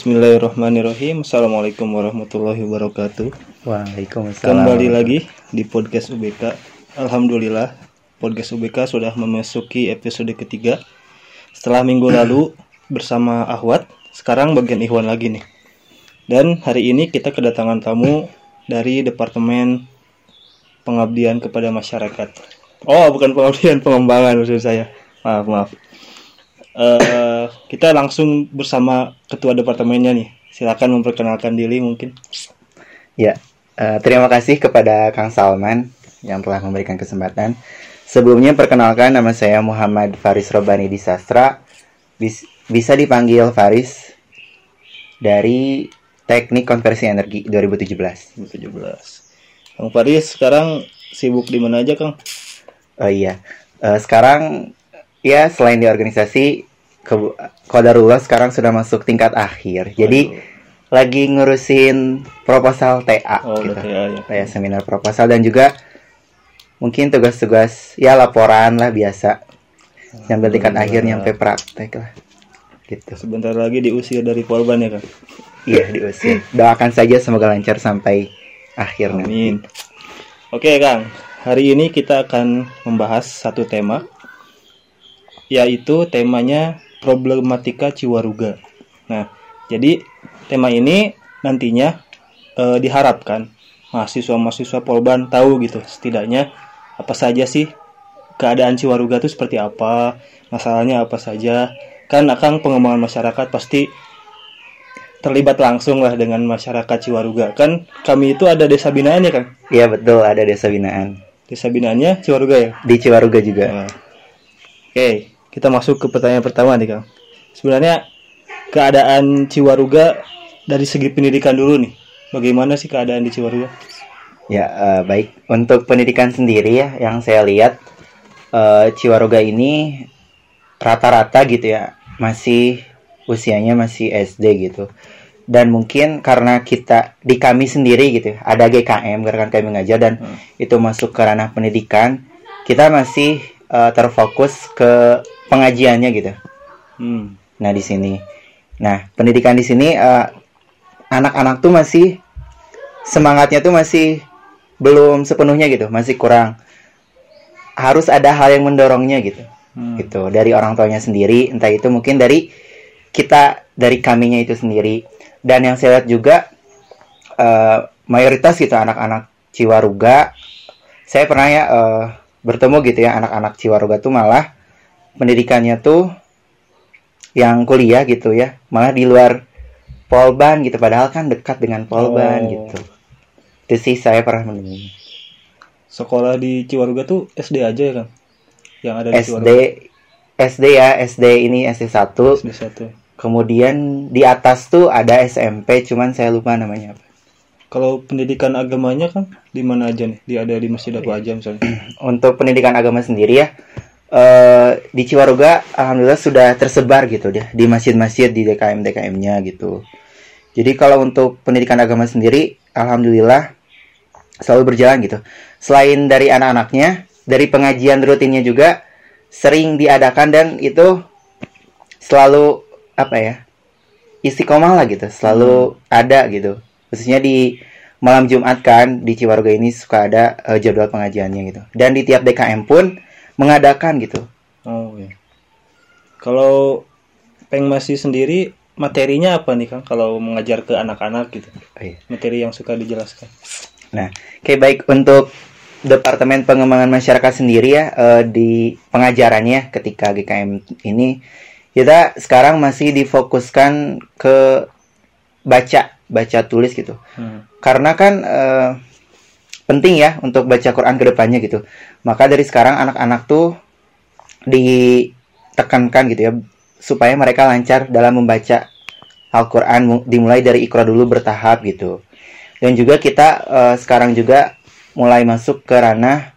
Bismillahirrahmanirrahim. Assalamualaikum warahmatullahi wabarakatuh. Waalaikumsalam. Kembali lagi di podcast UBK Alhamdulillah Podcast UBK sudah memasuki episode ketiga. Setelah minggu lalu bersama Ahwat Sekarang bagian Ikhwan lagi nih. Dan hari ini kita kedatangan tamu Dari Departemen Pengabdian kepada Masyarakat. Oh bukan pengabdian pengembangan maksud saya. Maaf maaf Eh, kita langsung bersama ketua departemennya nih. Silakan memperkenalkan diri mungkin. Ya, eh, terima kasih kepada Kang Salman yang telah memberikan kesempatan. Sebelumnya perkenalkan nama saya Muhammad Faris Robani di Sastra. Bis- bisa dipanggil Faris dari Teknik Konversi Energi 2017. 2017. Kang Faris sekarang sibuk di mana aja, Kang? Oh iya, Eh, sekarang ya selain di organisasi, ke Qadarullah sekarang sudah masuk tingkat akhir. Jadi lagi ngurusin proposal TA Oh, gitu. TA ya. Kayak seminar proposal dan juga mungkin tugas-tugas ya laporan lah biasa. Sampai tingkat akhir nyampe praktek lah. Gitu. Sebentar lagi diusir dari Polban ya, Kang. Iya diusir. Doakan saja semoga lancar sampai akhir nanti. Amin. Oke, Kang. Hari ini kita akan membahas satu tema yaitu temanya problematika Ciwaruga. Nah, jadi tema ini nantinya eh, diharapkan mahasiswa-mahasiswa Polban tahu gitu setidaknya apa saja sih keadaan Ciwaruga itu seperti apa, masalahnya apa saja. Kan akan pengembangan masyarakat pasti terlibat langsung lah dengan masyarakat Ciwaruga. Kan kami itu ada desa binaan ya, Kang? Iya betul ada desa binaan Desa binaannya Ciwaruga ya? di Ciwaruga juga. Nah. Oke, kita masuk ke pertanyaan pertama nih, Kang. Sebenarnya keadaan Ciwaruga dari segi pendidikan dulu nih. Bagaimana sih keadaan di Ciwaruga? Ya, eh, baik. Untuk pendidikan sendiri ya, yang saya lihat eh, Ciwaruga ini rata-rata gitu ya, masih usianya masih SD gitu. Dan mungkin karena kita di kami sendiri gitu, ya, ada GKM gerakan kami mengajar dan Hmm. itu masuk ke ranah pendidikan, kita masih eh, terfokus ke pengajiannya gitu. Hmm. Nah di sini, nah pendidikan di sini eh, anak-anak tuh masih semangatnya tuh masih belum sepenuhnya gitu, masih kurang. Harus ada hal yang mendorongnya gitu, Hmm. gitu dari orang tuanya sendiri, entah itu mungkin dari kita dari kaminya itu sendiri. Dan yang saya lihat juga eh, mayoritas gitu anak-anak Ciwaruga, saya pernah ya eh, bertemu gitu ya anak-anak Ciwaruga tuh malah pendidikannya tuh yang kuliah gitu ya malah di luar Polban gitu padahal kan dekat dengan Polban Oh. gitu itu sih saya pernah menemui Sekolah di Ciwaruga tuh SD aja ya, Kang? Yang ada di SD Ciwaruga. SD ya SD ini SD 1 SD satu. kemudian di atas tuh ada SMP cuman saya lupa namanya apa Kalau pendidikan agamanya kan di mana aja nih? Di ada di Masjid apa aja misalnya? untuk pendidikan agama sendiri ya eh, di Ciwaruga alhamdulillah sudah tersebar gitu deh di masjid-masjid di DKM DKM-nya gitu. Jadi kalau untuk pendidikan agama sendiri alhamdulillah selalu berjalan gitu. Selain dari anak-anaknya, dari pengajian rutinnya juga sering diadakan dan itu selalu apa ya? istiqomah lah gitu, selalu ada gitu. Khususnya di malam Jumat kan di Ciwaruga ini suka ada eh, jadwal pengajiannya gitu. Dan di tiap DKM pun mengadakan gitu. Oh ya. Kalau Pengmasi sendiri materinya apa nih Kang kalau mengajar ke anak-anak gitu? Oh, iya. Materi yang suka dijelaskan. Nah, oke baik untuk Departemen Pengembangan Masyarakat sendiri ya eh, di pengajarannya ketika GKM ini kita sekarang masih difokuskan ke baca baca tulis gitu. Hmm. Karena kan eh, penting ya untuk baca Quran ke depannya gitu. Maka dari sekarang anak-anak tuh ditekankan gitu ya supaya mereka lancar dalam membaca Al-Quran mu- dimulai dari Iqra dulu bertahap gitu. Dan juga kita eh, sekarang juga mulai masuk ke ranah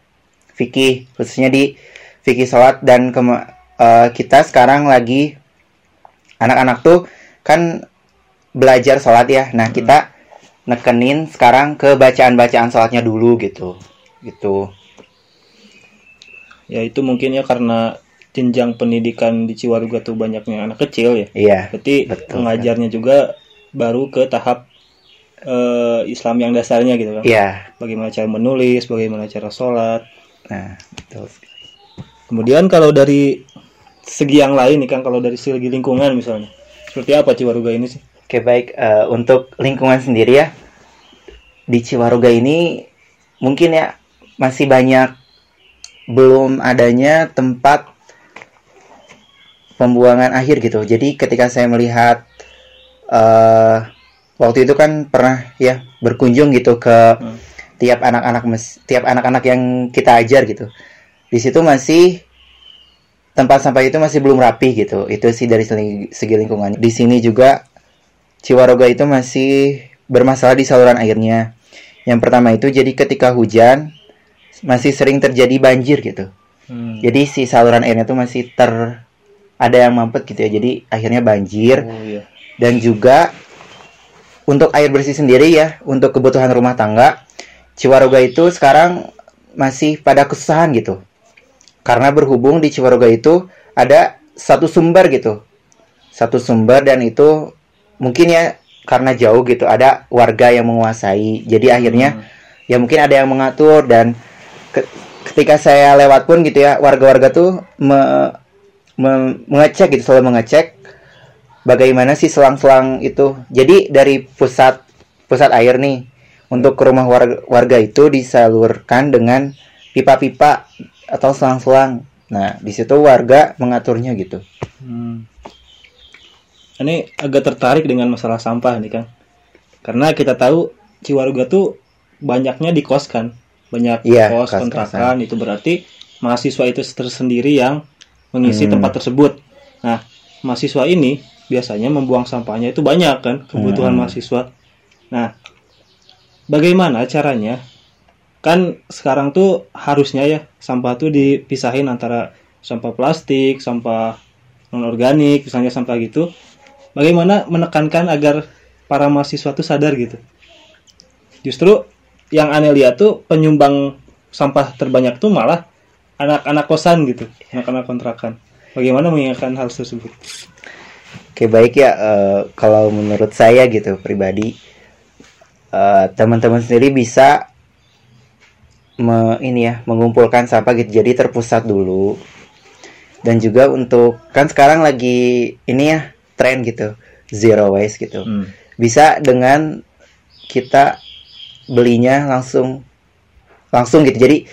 fikih khususnya di fikih sholat dan kema- eh, kita sekarang lagi anak-anak tuh kan belajar sholat ya. Nah kita nekenin sekarang ke bacaan-bacaan sholatnya dulu gitu, gitu. Ya itu mungkin ya karena jenjang pendidikan di Ciwaruga tuh banyaknya anak kecil ya. Iya, Berarti Betul, pengajarnya juga baru ke tahap eh, Islam yang dasarnya gitu kan. Iya. Bagaimana cara menulis, bagaimana cara sholat. Nah, betul. Kemudian kalau dari segi yang lain nih kan, kalau dari segi lingkungan misalnya, seperti apa Ciwaruga ini sih? Oke, baik Eh, untuk lingkungan sendiri ya. Di Ciwaruga ini mungkin ya masih banyak belum adanya tempat pembuangan akhir gitu. Jadi ketika saya melihat eh waktu itu kan pernah ya berkunjung gitu ke Hmm. tiap anak-anak mes- tiap anak-anak yang kita ajar gitu. Di situ masih tempat sampah itu masih belum rapi gitu. Itu sih dari segi, segi lingkungan. Di sini juga Ciwaroga itu masih bermasalah di saluran airnya. Yang pertama itu jadi ketika hujan masih sering terjadi banjir gitu. Hmm. Jadi si saluran airnya tuh masih ter ada yang mampet gitu ya. Jadi akhirnya banjir Oh iya. dan juga untuk air bersih sendiri ya untuk kebutuhan rumah tangga Ciwaroga itu sekarang masih pada kesusahan gitu karena berhubung di Ciwaroga itu ada satu sumber gitu satu sumber dan itu mungkin ya karena jauh gitu ada warga yang menguasai jadi akhirnya Hmm. ya mungkin ada yang mengatur dan ke- ketika saya lewat pun gitu ya warga-warga tuh me- me- mengecek gitu selalu mengecek bagaimana sih selang-selang itu jadi dari pusat pusat air nih untuk ke rumah warga, warga itu disalurkan dengan pipa-pipa atau selang-selang nah di situ warga mengaturnya gitu Hmm. Ini agak tertarik dengan masalah sampah nih kan. Karena kita tahu Ciwaruga tuh banyaknya di kos kan. Banyak Iya, kos kontrakan itu berarti mahasiswa itu tersendiri yang mengisi Hmm. tempat tersebut. Nah, mahasiswa ini biasanya membuang sampahnya itu banyak kan kebutuhan Hmm. mahasiswa. Nah, bagaimana caranya? Kan sekarang tuh harusnya ya sampah tuh dipisahin antara sampah plastik, sampah non organik, misalnya sampah gitu. Bagaimana menekankan agar para mahasiswa tuh sadar gitu? Justru yang aneh lihat tuh penyumbang sampah terbanyak tuh malah anak-anak kosan gitu, anak-anak kontrakan. Bagaimana mengingatkan hal tersebut? Oke baik ya eh, kalau menurut saya gitu pribadi eh, teman-teman sendiri bisa me, ini ya mengumpulkan sampah gitu jadi terpusat dulu dan juga untuk kan sekarang lagi ini ya tren gitu zero waste gitu Hmm. bisa dengan kita belinya langsung langsung gitu jadi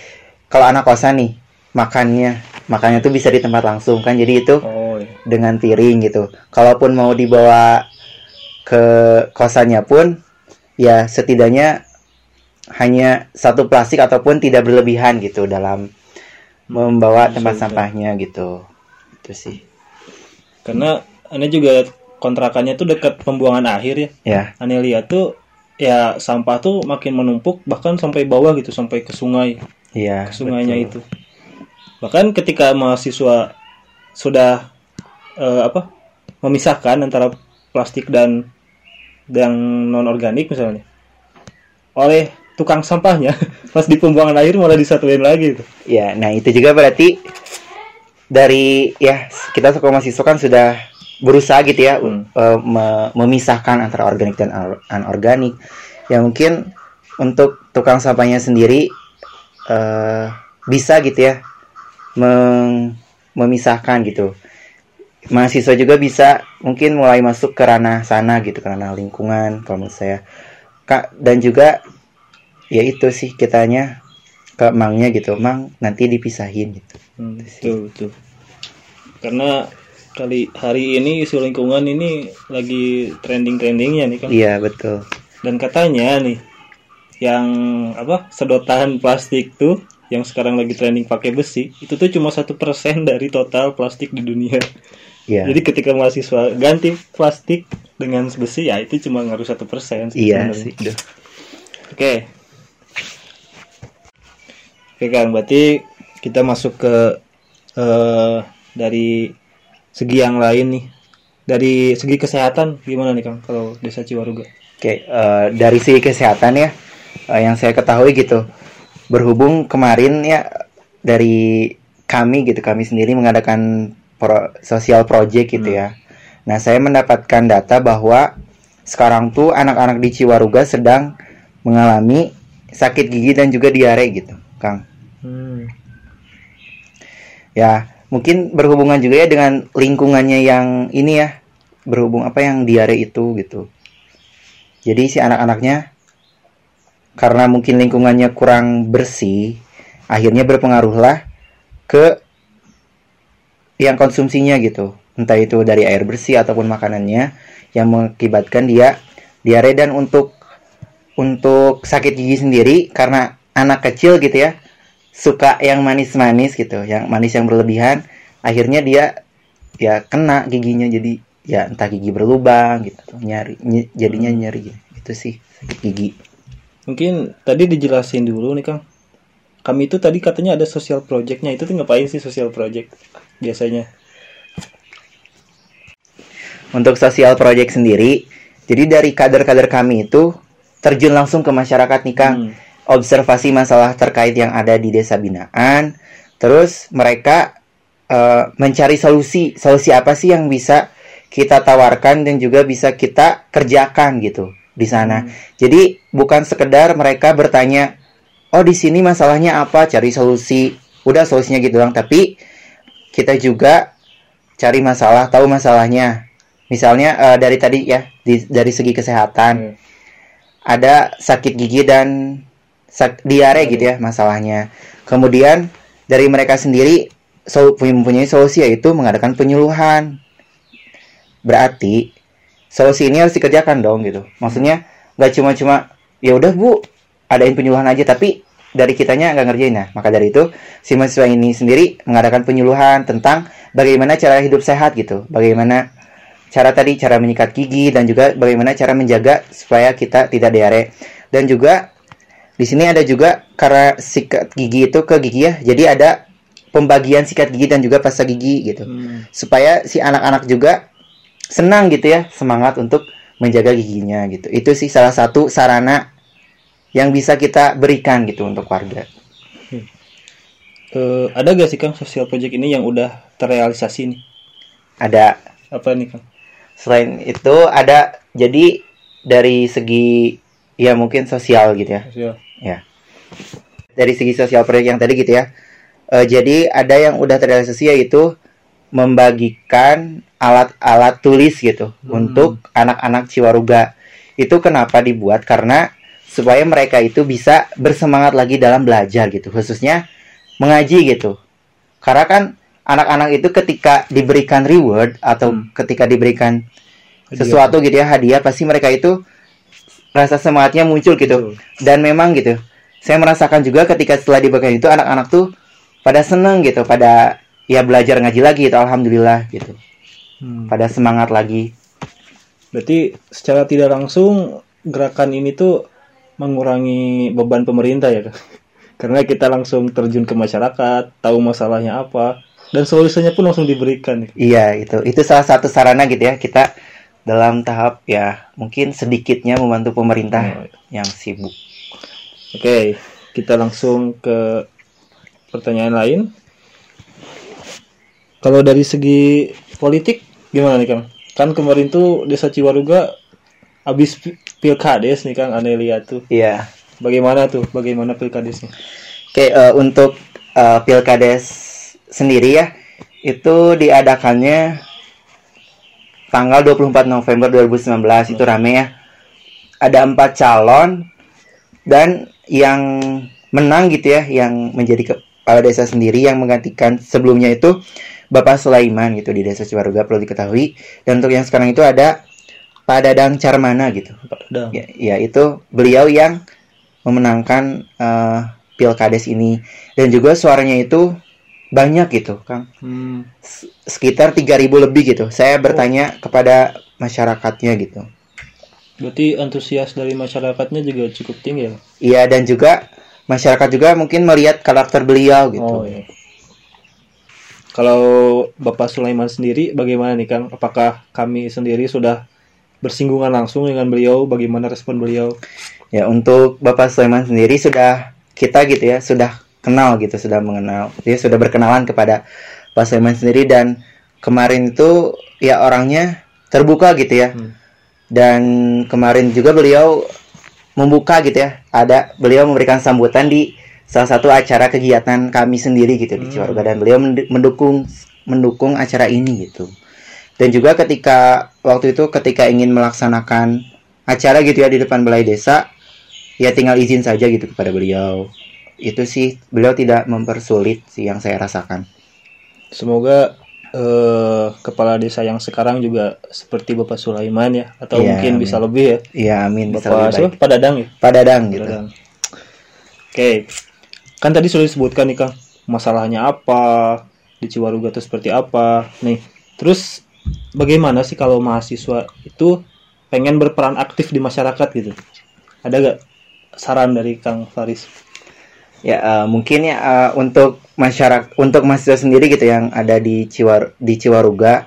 kalau anak kosan nih makannya makannya tuh bisa di tempat langsung kan jadi itu Oh, iya. dengan piring gitu. Kalaupun mau dibawa ke kosannya pun ya setidaknya hanya satu plastik ataupun tidak berlebihan gitu dalam membawa tempat sampahnya gitu. Itu sih. Karena aneh juga kontrakannya tuh dekat pembuangan akhir ya. Ya, Aneh lihat tuh ya sampah tuh makin menumpuk bahkan sampai bawah gitu sampai ke sungai. iya. ke sungainya betul. itu. Bahkan ketika mahasiswa sudah eh, apa memisahkan antara plastik dan yang non organik misalnya, oleh tukang sampahnya pas di pembuangan air malah disatuin lagi gitu. Ya, nah itu juga berarti dari ya kita sekolah mahasiswa kan sudah berusaha gitu ya Hmm. me- memisahkan antara organik dan anorganik. Ya mungkin untuk tukang sampahnya sendiri eh, bisa gitu ya meng- memisahkan gitu. Mahasiswa juga bisa mungkin mulai masuk ke ranah sana gitu, ke ranah lingkungan kalau menurut saya. Kak dan juga ya itu sih kitanya ke mangnya gitu, mang nanti dipisahin gitu. Hmm, betul betul. Karena kali hari ini isu lingkungan ini lagi trending trendingnya nih kan. Iya betul. Dan katanya nih yang apa sedotan plastik tuh yang sekarang lagi trending pakai besi itu tuh cuma satu persen dari total plastik di dunia. Iya. Jadi ketika mahasiswa ganti plastik dengan besi ya itu cuma ngaruh satu persen. Iya sih. Oke. Oke Kang, berarti kita masuk ke eh, dari segi yang lain nih. Dari segi kesehatan gimana nih Kang kalau Desa Ciwaruga? Oke, eh, dari segi kesehatan ya, eh, yang saya ketahui gitu, berhubung kemarin ya dari kami gitu, kami sendiri mengadakan pro, social project gitu ya. Nah, saya mendapatkan data bahwa sekarang tuh anak-anak di Ciwaruga sedang mengalami sakit gigi dan juga diare gitu, Kang. Hmm. Ya, mungkin berhubungan juga ya dengan lingkungannya yang ini ya, berhubung apa yang diare itu gitu. Jadi si anak-anaknya karena mungkin lingkungannya kurang bersih, akhirnya berpengaruhlah ke yang konsumsinya gitu. Entah itu dari air bersih ataupun makanannya yang mengakibatkan dia diare dan untuk untuk sakit gigi sendiri karena anak kecil gitu ya suka yang manis-manis gitu, yang manis yang berlebihan, akhirnya dia ya kena giginya jadi ya entah gigi berlubang gitu, nyari ny- jadinya nyeri itu sih sakit gigi. Mungkin tadi dijelasin dulu nih Kang. Kami itu tadi katanya ada social projectnya itu tuh ngapain sih social project biasanya? Untuk sosial project sendiri, jadi dari kader-kader kami itu terjun langsung ke masyarakat nih Kang. Hmm. Observasi masalah terkait yang ada di desa binaan. Terus mereka eh, mencari solusi, solusi apa sih yang bisa kita tawarkan dan juga bisa kita kerjakan gitu di sana. Jadi bukan sekedar mereka bertanya, "Oh, di sini masalahnya apa?" cari solusi. Udah solusinya gitu doang, tapi kita juga cari masalah, tahu masalahnya. Misalnya eh, dari tadi ya, di- dari segi kesehatan Hmm. ada sakit gigi dan diare gitu ya masalahnya. Kemudian dari mereka sendiri so, mempunyai solusi yaitu mengadakan penyuluhan. Berarti solusi ini harus dikerjakan dong gitu. Maksudnya nggak cuma-cuma ya udah bu adain penyuluhan aja tapi dari kitanya nggak ngerjain nah maka dari itu si mahasiswa ini sendiri mengadakan penyuluhan tentang bagaimana cara hidup sehat gitu bagaimana cara tadi cara menyikat gigi dan juga bagaimana cara menjaga supaya kita tidak diare dan juga di sini ada juga karena sikat gigi itu ke gigi ya jadi ada pembagian sikat gigi dan juga pasta gigi gitu Hmm. supaya si anak-anak juga senang gitu ya semangat untuk menjaga giginya gitu itu sih salah satu sarana yang bisa kita berikan gitu untuk warga Eh, ada gak sih Kang social project ini yang udah terrealisasi nih? ada Apa nih Kang? selain itu ada jadi dari segi ya mungkin sosial gitu ya Sosial. Ya. Dari segi sosial proyek yang tadi gitu ya. Eh, jadi ada yang udah terrealisasi yaitu membagikan alat-alat tulis gitu untuk anak-anak Ciwaruga. Itu kenapa dibuat? Karena supaya mereka itu bisa bersemangat lagi dalam belajar gitu. Khususnya mengaji gitu. Karena kan anak-anak itu ketika diberikan reward atau Hmm. ketika diberikan Hadiah. sesuatu gitu ya hadiah pasti mereka itu rasa semangatnya muncul gitu Betul. dan memang gitu saya merasakan juga ketika setelah diberikan itu anak-anak tuh pada seneng gitu pada ya belajar ngaji lagi gitu alhamdulillah gitu Hmm. pada semangat lagi Berarti secara tidak langsung gerakan ini tuh mengurangi beban pemerintah ya? Karena kita langsung terjun ke masyarakat, tahu masalahnya apa, dan solusinya pun langsung diberikan. iya itu itu salah satu sarana gitu ya kita dalam tahap ya mungkin sedikitnya membantu pemerintah Oh, yang sibuk Oke, kita langsung ke pertanyaan lain. Kalau dari segi politik gimana nih Kang? Kan kemarin tuh Desa Ciwaruga habis pi- pilkades nih Kang, aneh lihat tuh. iya Bagaimana tuh? Bagaimana pilkadesnya? Oke, eh, untuk eh, Pilkades sendiri ya, itu diadakannya tanggal 24 November 2019 itu rame ya. Ada empat calon dan yang menang gitu ya, yang menjadi kepala desa sendiri yang menggantikan sebelumnya itu Bapak Sulaiman gitu di desa Ciwaruga perlu diketahui. Dan untuk yang sekarang itu ada Pak Dadang Carmana gitu. Dadang. Ya, ya itu beliau yang memenangkan eh, pilkades ini dan juga suaranya itu banyak gitu, Kang. Hmm. Sekitar 3000 lebih gitu. Saya bertanya kepada masyarakatnya gitu. Berarti antusias dari masyarakatnya juga cukup tinggi ya? Iya dan juga masyarakat juga mungkin melihat karakter beliau gitu. Oh iya. Kalau Bapak Sulaiman sendiri bagaimana nih Kang? Apakah kami sendiri sudah bersinggungan langsung dengan beliau? Bagaimana respon beliau? Ya untuk Bapak Sulaiman sendiri sudah kita gitu ya sudah kenal gitu sudah mengenal dia sudah berkenalan kepada Pak Sulaiman sendiri dan kemarin itu ya orangnya terbuka gitu ya. Hmm. dan kemarin juga beliau membuka gitu ya. Ada beliau memberikan sambutan di salah satu acara kegiatan kami sendiri gitu di Hmm. Ciwaruga dan beliau mend- mendukung mendukung acara ini gitu. Dan juga ketika waktu itu ketika ingin melaksanakan acara gitu ya di depan balai desa ya tinggal izin saja gitu kepada beliau itu sih beliau tidak mempersulit sih yang saya rasakan Semoga eh, kepala desa yang sekarang juga seperti Bapak Sulaiman ya atau Iya, mungkin amin. bisa lebih ya. ya amin bisa Bapak lebih siapa? Pak Dadang ya. Pak Dadang gitu Dadang. Oke. Kan tadi sudah disebutkan nih Kang, masalahnya apa di Ciwaruga itu seperti apa. Nih, terus bagaimana sih kalau mahasiswa itu pengen berperan aktif di masyarakat gitu? Ada gak saran dari Kang Faris? Ya eh, mungkin ya eh, untuk masyarakat untuk mahasiswa sendiri gitu yang ada di Ciwar di Ciwaruga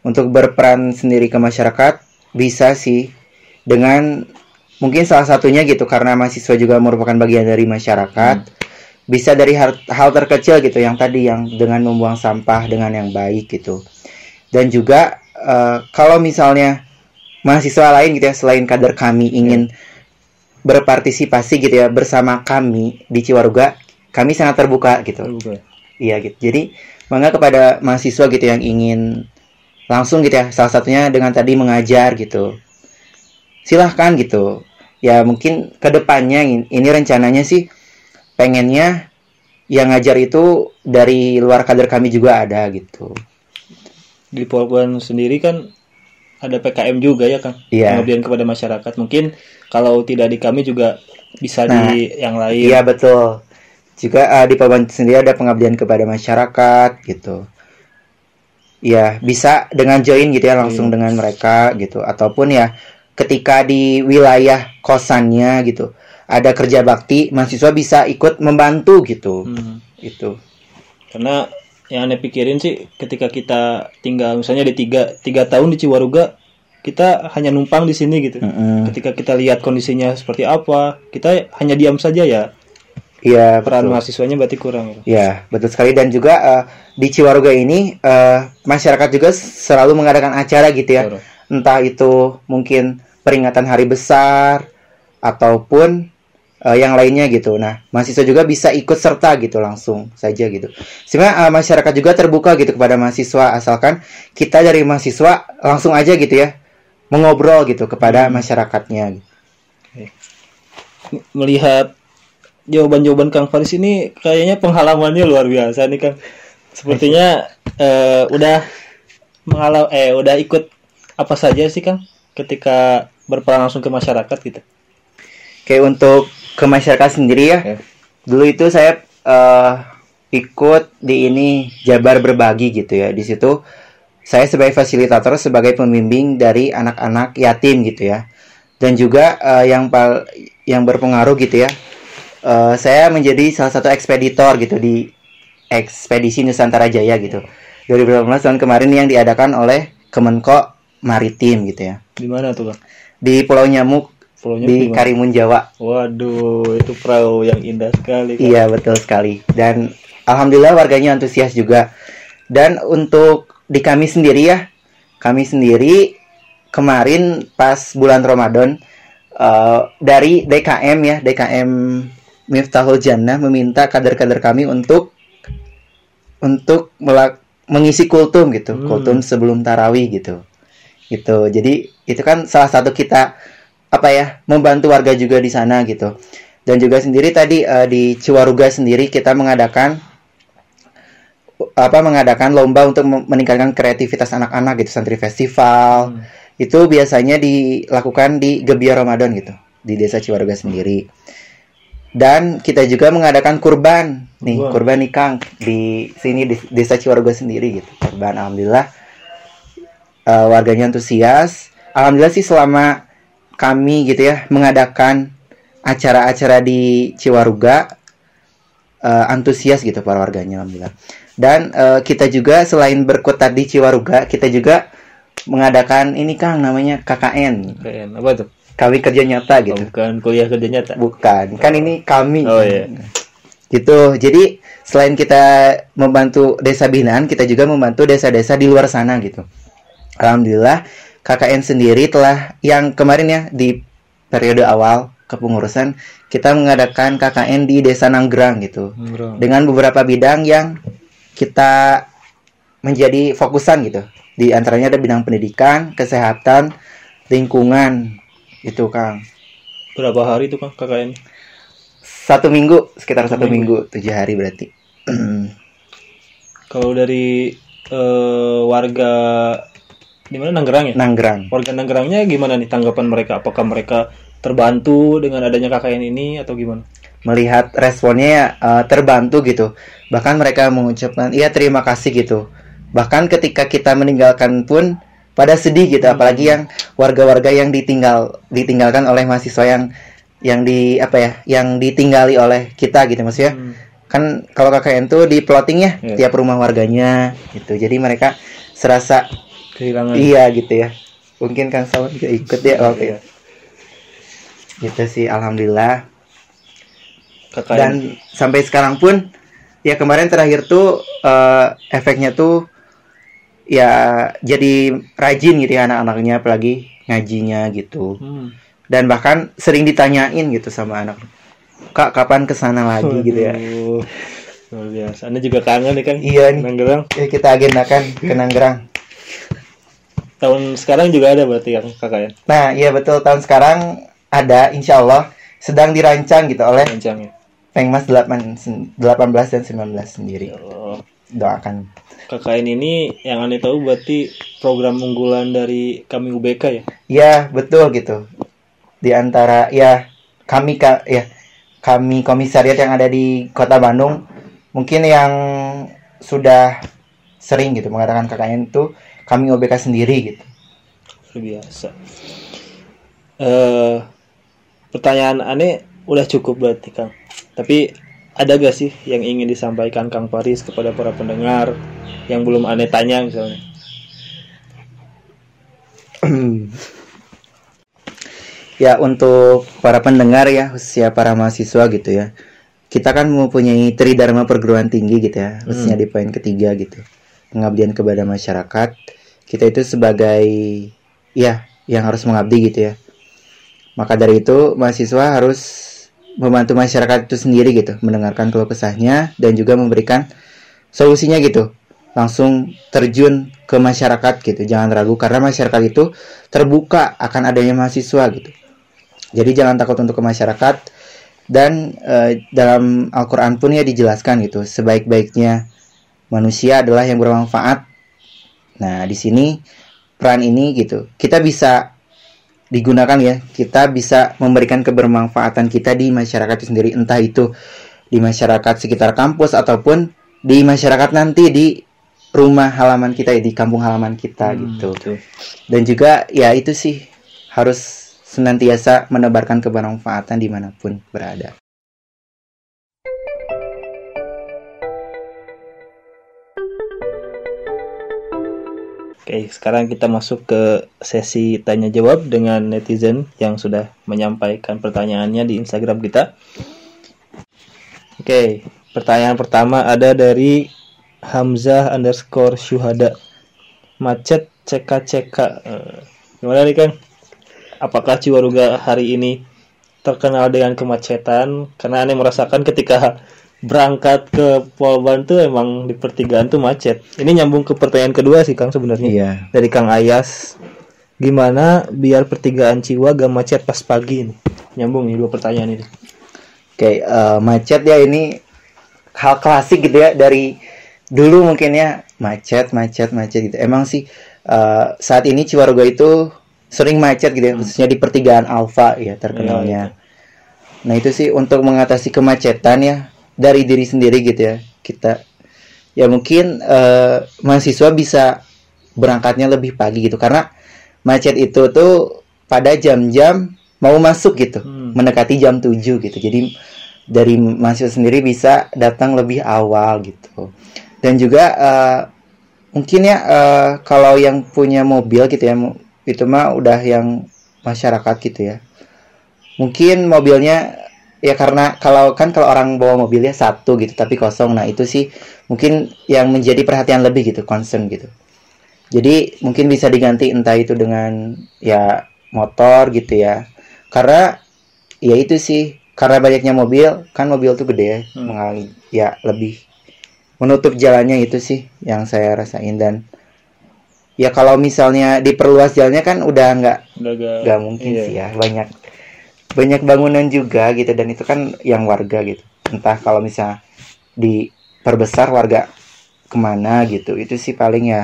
untuk berperan sendiri ke masyarakat bisa sih. Dengan mungkin salah satunya gitu karena mahasiswa juga merupakan bagian dari masyarakat bisa dari hal, hal terkecil gitu yang tadi yang dengan membuang sampah dengan yang baik gitu. Dan juga eh, kalau misalnya mahasiswa lain gitu ya selain kader kami ingin berpartisipasi gitu ya bersama kami di Ciwaruga kami sangat terbuka gitu. Terbuka. iya gitu. Jadi mangga kepada mahasiswa gitu yang ingin langsung gitu ya salah satunya dengan tadi mengajar gitu. Silahkan gitu. Ya mungkin ke depannya in- ini rencananya sih pengennya yang ngajar itu dari luar kader kami juga ada gitu. Di Polban sendiri kan ada PKM juga ya Kang. Iya. Pengabdian kepada masyarakat. Mungkin kalau tidak di kami juga bisa Nah, di yang lain. Iya betul. Juga eh, di Polban sendiri ada pengabdian kepada masyarakat gitu. Ya bisa dengan join gitu ya langsung Iya. dengan mereka gitu ataupun ya ketika di wilayah kosannya gitu ada kerja bakti mahasiswa bisa ikut membantu gitu Hmm. itu. Karena yang aneh pikirin sih ketika kita tinggal misalnya di tiga, tiga tahun di Ciwaruga kita hanya numpang di sini gitu. Mm-mm. Ketika kita lihat kondisinya seperti apa, kita hanya diam saja ya. Iya Peran betul. mahasiswanya berarti kurang. gitu. Ya, betul sekali dan juga eh, di Ciwaruga ini eh, masyarakat juga selalu mengadakan acara gitu ya. Betul. Entah itu mungkin peringatan hari besar ataupun eh, yang lainnya gitu. Nah, mahasiswa juga bisa ikut serta gitu langsung saja gitu. Sebenarnya eh, masyarakat juga terbuka gitu kepada mahasiswa asalkan kita dari mahasiswa langsung aja gitu ya mengobrol gitu kepada masyarakatnya. Melihat jawaban-jawaban Kang Faris ini kayaknya penghalamannya luar biasa nih Kang. Sepertinya eh, udah mengalau eh udah ikut apa saja sih Kang ketika berperan langsung ke masyarakat gitu. Kayak untuk ke masyarakat sendiri ya. Ya. Dulu itu saya eh, ikut di ini Jabar berbagi gitu ya. Di situ saya sebagai fasilitator sebagai pembimbing dari anak-anak yatim gitu ya. Dan juga eh, yang pal yang berpengaruh gitu ya. eh, saya menjadi salah satu ekspeditor gitu di ekspedisi Nusantara Jaya gitu. 2018 tahun kemarin yang diadakan oleh Kemenko Maritim gitu ya. Di mana tuh Kang? Di Pulau Nyamuk Pulaunya di mana? Karimun Jawa. Waduh, itu perahu yang indah sekali. Kang. Iya betul sekali dan alhamdulillah warganya antusias juga dan untuk di kami sendiri ya kami sendiri kemarin pas bulan Ramadan eh, dari DKM ya DKM Miftahul Jannah meminta kader-kader kami untuk untuk melak- mengisi kultum gitu Hmm. kultum sebelum tarawih gitu gitu jadi itu kan salah satu kita apa ya membantu warga juga di sana gitu. Dan juga sendiri tadi eh, di Ciwaruga sendiri kita mengadakan apa mengadakan lomba untuk meningkatkan kreativitas anak-anak gitu santri festival. Hmm. itu biasanya dilakukan di Gebiar Ramadan gitu di desa Ciwaruga sendiri. Dan kita juga mengadakan kurban nih Kurban. kurban nih Kang di sini di desa Ciwaruga sendiri gitu. Kurban alhamdulillah eh, warganya antusias. Alhamdulillah sih selama kami gitu ya mengadakan acara-acara di Ciwaruga eh, antusias gitu para warganya alhamdulillah dan eh, kita juga selain berkutat di Ciwaruga kita juga mengadakan ini Kang namanya KKN Keren. Apa tuh? kami kerja nyata Oh, gitu bukan kuliah kerja nyata. bukan kan ini kami Oh, iya. gitu jadi selain kita membantu desa binaan kita juga membantu desa-desa di luar sana gitu alhamdulillah KKN sendiri telah yang kemarin ya di periode awal kepengurusan kita mengadakan KKN di Desa Nanggrang gitu dengan beberapa bidang yang kita menjadi fokusan gitu. Di antaranya ada bidang pendidikan, kesehatan, lingkungan itu Kang. Berapa hari itu Kang KKN? Satu minggu sekitar satu minggu. tujuh hari berarti. Kalau dari eh, warga di mana Nanggerang ya? Nanggrang. Warga Nanggerangnya gimana nih tanggapan mereka? Apakah mereka terbantu dengan adanya KKN ini atau gimana? Melihat responnya ya, eh, terbantu gitu. Bahkan mereka mengucapkan iya terima kasih gitu. Bahkan ketika kita meninggalkan pun pada sedih gitu apalagi yang warga-warga yang ditinggal ditinggalkan oleh mahasiswa yang yang di apa ya yang ditinggali oleh kita gitu maksudnya Hmm. kan kalau KKN tuh di plotting ya Iya. tiap rumah warganya gitu jadi mereka serasa Kehilangan. iya gitu ya mungkin Kang Sawan juga ikut ya oke Iya. gitu sih alhamdulillah KKN. dan sampai sekarang pun ya kemarin terakhir tuh eh, efeknya tuh ya jadi rajin gitu ya anak-anaknya apalagi ngajinya gitu Hmm. dan bahkan sering ditanyain gitu sama anak kak kapan ke sana lagi gitu ya Luar biasa. Anda juga kangen nih kan? iya nih Nanggerang. ya, kita agendakan ke Nanggerang Tahun sekarang juga ada berarti yang KKN nah iya betul tahun sekarang ada insya Allah sedang dirancang gitu oleh rancangnya. Pengmas 8, 18 dan 19 sendiri Oh, doakan KKN ini yang aneh tahu berarti program unggulan dari kami UBK ya. Ya betul gitu. Di antara ya kami ka, ya kami komisariat yang ada di Kota Bandung mungkin yang sudah sering gitu mengatakan KKN itu kami OBK sendiri gitu. Luar biasa. Eh pertanyaan aneh udah cukup berarti Kang. Tapi ada gak sih yang ingin disampaikan Kang Paris kepada para pendengar yang belum aneh tanya misalnya? ya untuk para pendengar ya khususnya para mahasiswa gitu ya. Kita kan mempunyai tridharma perguruan tinggi gitu ya, khususnya di poin ketiga gitu. Pengabdian kepada masyarakat. Kita itu sebagai ya yang harus mengabdi gitu ya. Maka dari itu mahasiswa harus membantu masyarakat itu sendiri gitu, mendengarkan keluh kesahnya dan juga memberikan solusinya gitu. Langsung terjun ke masyarakat gitu. Jangan ragu karena masyarakat itu terbuka akan adanya mahasiswa gitu. Jadi jangan takut untuk ke masyarakat dan eh, dalam Al-Qur'an pun ya dijelaskan gitu, sebaik-baiknya manusia adalah yang bermanfaat. Nah, di sini peran ini gitu. Kita bisa digunakan ya kita bisa memberikan kebermanfaatan kita di masyarakat itu sendiri entah itu di masyarakat sekitar kampus ataupun di masyarakat nanti di rumah halaman kita ya di kampung halaman kita gitu Betul. dan juga ya itu sih harus senantiasa menebarkan kebermanfaatan di mana pun berada Oke, sekarang kita masuk ke sesi tanya jawab dengan netizen yang sudah menyampaikan pertanyaannya di Instagram kita. Oke, pertanyaan pertama ada dari Hamzah underscore Syuhada. Macet CK-CK. Eh, Gimana nih Kang? Apakah Ciwaruga hari ini terkenal dengan kemacetan? Karena aneh merasakan ketika berangkat ke Polban tuh emang di pertigaan tuh macet. Ini nyambung ke pertanyaan kedua sih Kang sebenarnya. Iya. Dari Kang Ayas gimana biar pertigaan Ciwa gak macet pas pagi ini? Nyambung nih dua pertanyaan ini. Oke eh, macet ya ini hal klasik gitu ya dari dulu mungkin ya macet macet macet gitu. Emang sih eh, saat ini Ciwaruga itu sering macet gitu ya khususnya di pertigaan Alfa ya terkenalnya. Nah itu sih untuk mengatasi kemacetan ya dari diri sendiri gitu ya. Kita ya mungkin eh, mahasiswa bisa berangkatnya lebih pagi gitu. Karena macet itu tuh pada jam-jam mau masuk gitu. Hmm. mendekati jam 7 gitu. Jadi dari mahasiswa sendiri bisa datang lebih awal gitu. Dan juga eh, mungkin ya eh, kalau yang punya mobil gitu ya itu mah udah yang masyarakat gitu ya. Mungkin mobilnya ya karena kalau kan kalau orang bawa mobilnya satu gitu tapi kosong nah itu sih mungkin yang menjadi perhatian lebih gitu concern gitu Jadi mungkin bisa diganti entah itu dengan ya motor gitu ya. Karena ya itu sih karena banyaknya mobil kan mobil tuh gede ya, Hmm. mengalami ya lebih menutup jalannya itu sih yang saya rasain dan ya kalau misalnya diperluas jalannya kan udah nggak nggak mungkin iya. sih ya banyak banyak bangunan juga gitu dan itu kan yang warga gitu entah kalau misalnya diperbesar warga ke mana gitu itu sih paling ya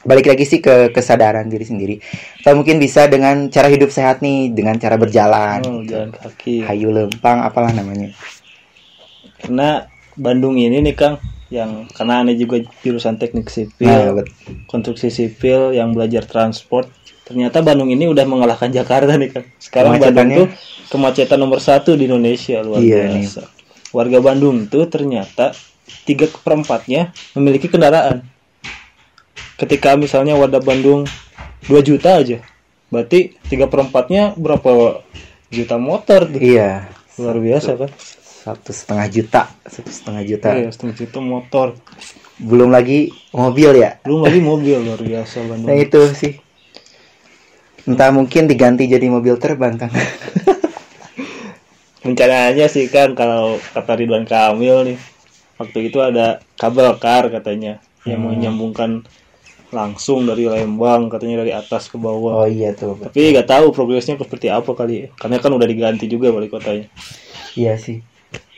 balik lagi sih ke kesadaran diri sendiri atau mungkin bisa dengan cara hidup sehat nih dengan cara berjalan Oh, gitu. jalan kaki. hayu lempang apalah namanya Karena Bandung ini nih Kang yang karena aneh juga jurusan teknik sipil, nah, konstruksi sipil yang belajar transport. Ternyata Bandung ini udah mengalahkan Jakarta nih Kang. Sekarang Bandung tuh kemacetan nomor satu di Indonesia luar Iya, biasa. Warga Bandung tuh ternyata tiga perempatnya memiliki kendaraan. Ketika misalnya warga Bandung 2 juta aja, berarti tiga perempatnya berapa juta motor tuh. iya Luar biasa kan? satu setengah juta satu setengah juta Iya, setengah juta motor. belum lagi mobil ya Belum lagi mobil luar biasa nah Bandung. itu sih entah mungkin diganti jadi mobil terbang kan Rencananya sih kan kalau kata Ridwan Kamil nih, waktu itu ada kabel kar katanya yang Hmm. menyambungkan langsung dari Lembang katanya dari atas ke bawah. oh iya tuh Tapi nggak tahu progresnya seperti apa kali ya. Karena kan udah diganti juga wali kotanya. Iya sih.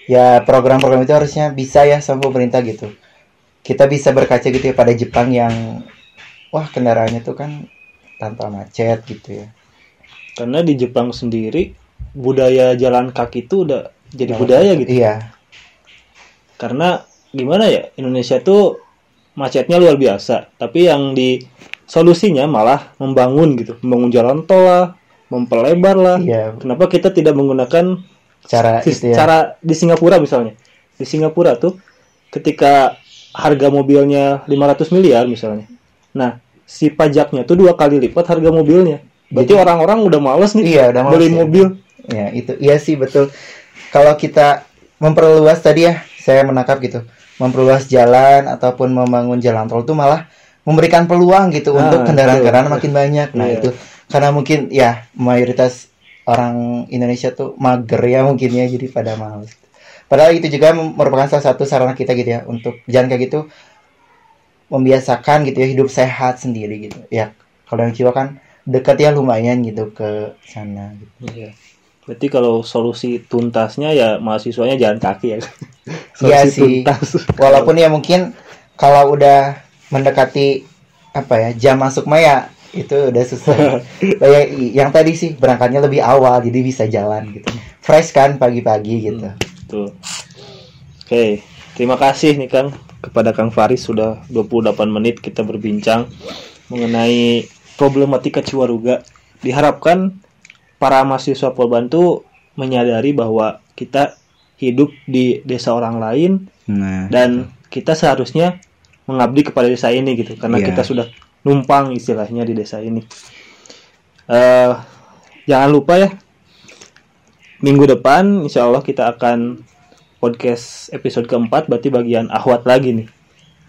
Ya program-program itu harusnya bisa ya sama pemerintah gitu. Kita bisa berkaca gitu ya pada Jepang yang wah kendaraannya tuh kan tanpa macet gitu ya. Karena di Jepang sendiri budaya jalan kaki itu udah jadi budaya gitu. Iya. Karena gimana ya Indonesia tuh macetnya luar biasa. Tapi yang di solusinya malah membangun gitu, membangun jalan tol lah, memperlebar lah. Iya, Kenapa kita tidak menggunakan cara itu ya. cara di Singapura misalnya? Di Singapura tuh ketika harga mobilnya 500 miliar misalnya. Nah, si pajaknya tuh dua kali lipat harga mobilnya. Berarti Jadi- orang-orang udah males nih Iya, udah males beli ya. mobil. Ya, itu iya sih betul. Kalau kita memperluas tadi ya, saya menangkap gitu. Memperluas jalan ataupun membangun jalan tol itu malah memberikan peluang gitu Ah, untuk kendaraan-kendaraan betul. makin banyak. Nah, Iya. itu karena mungkin ya mayoritas orang Indonesia tuh mager ya mungkin ya jadi pada males. Padahal itu juga merupakan salah satu sarana kita gitu ya untuk jalan kayak gitu membiasakan gitu ya hidup sehat sendiri gitu. Ya, kalau yang Ciwa kan dekat ya lumayan gitu ke sana gitu. Iya. Berarti kalau solusi tuntasnya ya mahasiswanya jalan kaki ya. Iya Solusi sih. tuntas. Walaupun ya mungkin kalau udah mendekati apa ya jam masuk Maya itu udah susah. Kayak yang tadi sih berangkatnya lebih awal jadi bisa jalan gitu. Fresh kan pagi-pagi gitu. Tuh. Oke, terima kasih nih Kang kepada Kang Faris sudah 28 menit kita berbincang mengenai problematika Ciwaruga. Diharapkan para mahasiswa Polbantu menyadari bahwa kita hidup di desa orang lain Nah, dan kita seharusnya mengabdi kepada desa ini gitu karena Iya. kita sudah numpang istilahnya di desa ini. Eh jangan lupa ya minggu depan insya Allah kita akan podcast episode keempat berarti bagian ahwat lagi nih.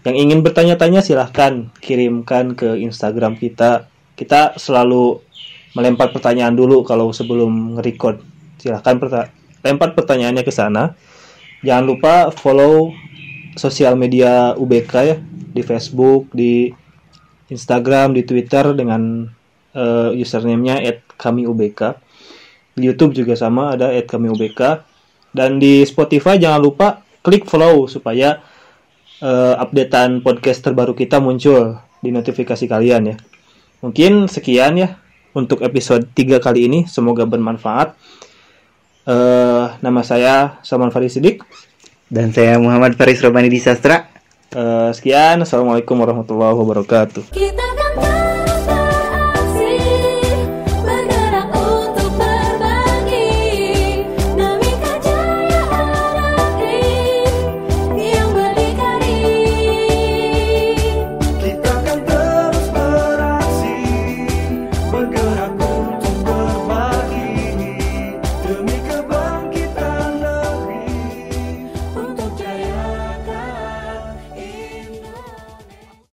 Yang ingin bertanya-tanya silahkan kirimkan ke Instagram kita. Kita selalu melempar pertanyaan dulu kalau sebelum nge-record. Silahkan perta- lempar pertanyaannya ke sana. Jangan lupa follow sosial media UBK ya di Facebook, di Instagram, di Twitter dengan eh, username-nya @kamiubk. Di YouTube juga sama ada @kamiubk dan di Spotify jangan lupa klik follow supaya eh, updatean podcast terbaru kita muncul di notifikasi kalian ya. Mungkin sekian ya untuk episode 3 kali ini, semoga bermanfaat. Eh, nama saya Saman Faris Sidik. dan saya Muhammad Faris Romani di Sastra. Eh, sekian, assalamualaikum warahmatullahi wabarakatuh. Kita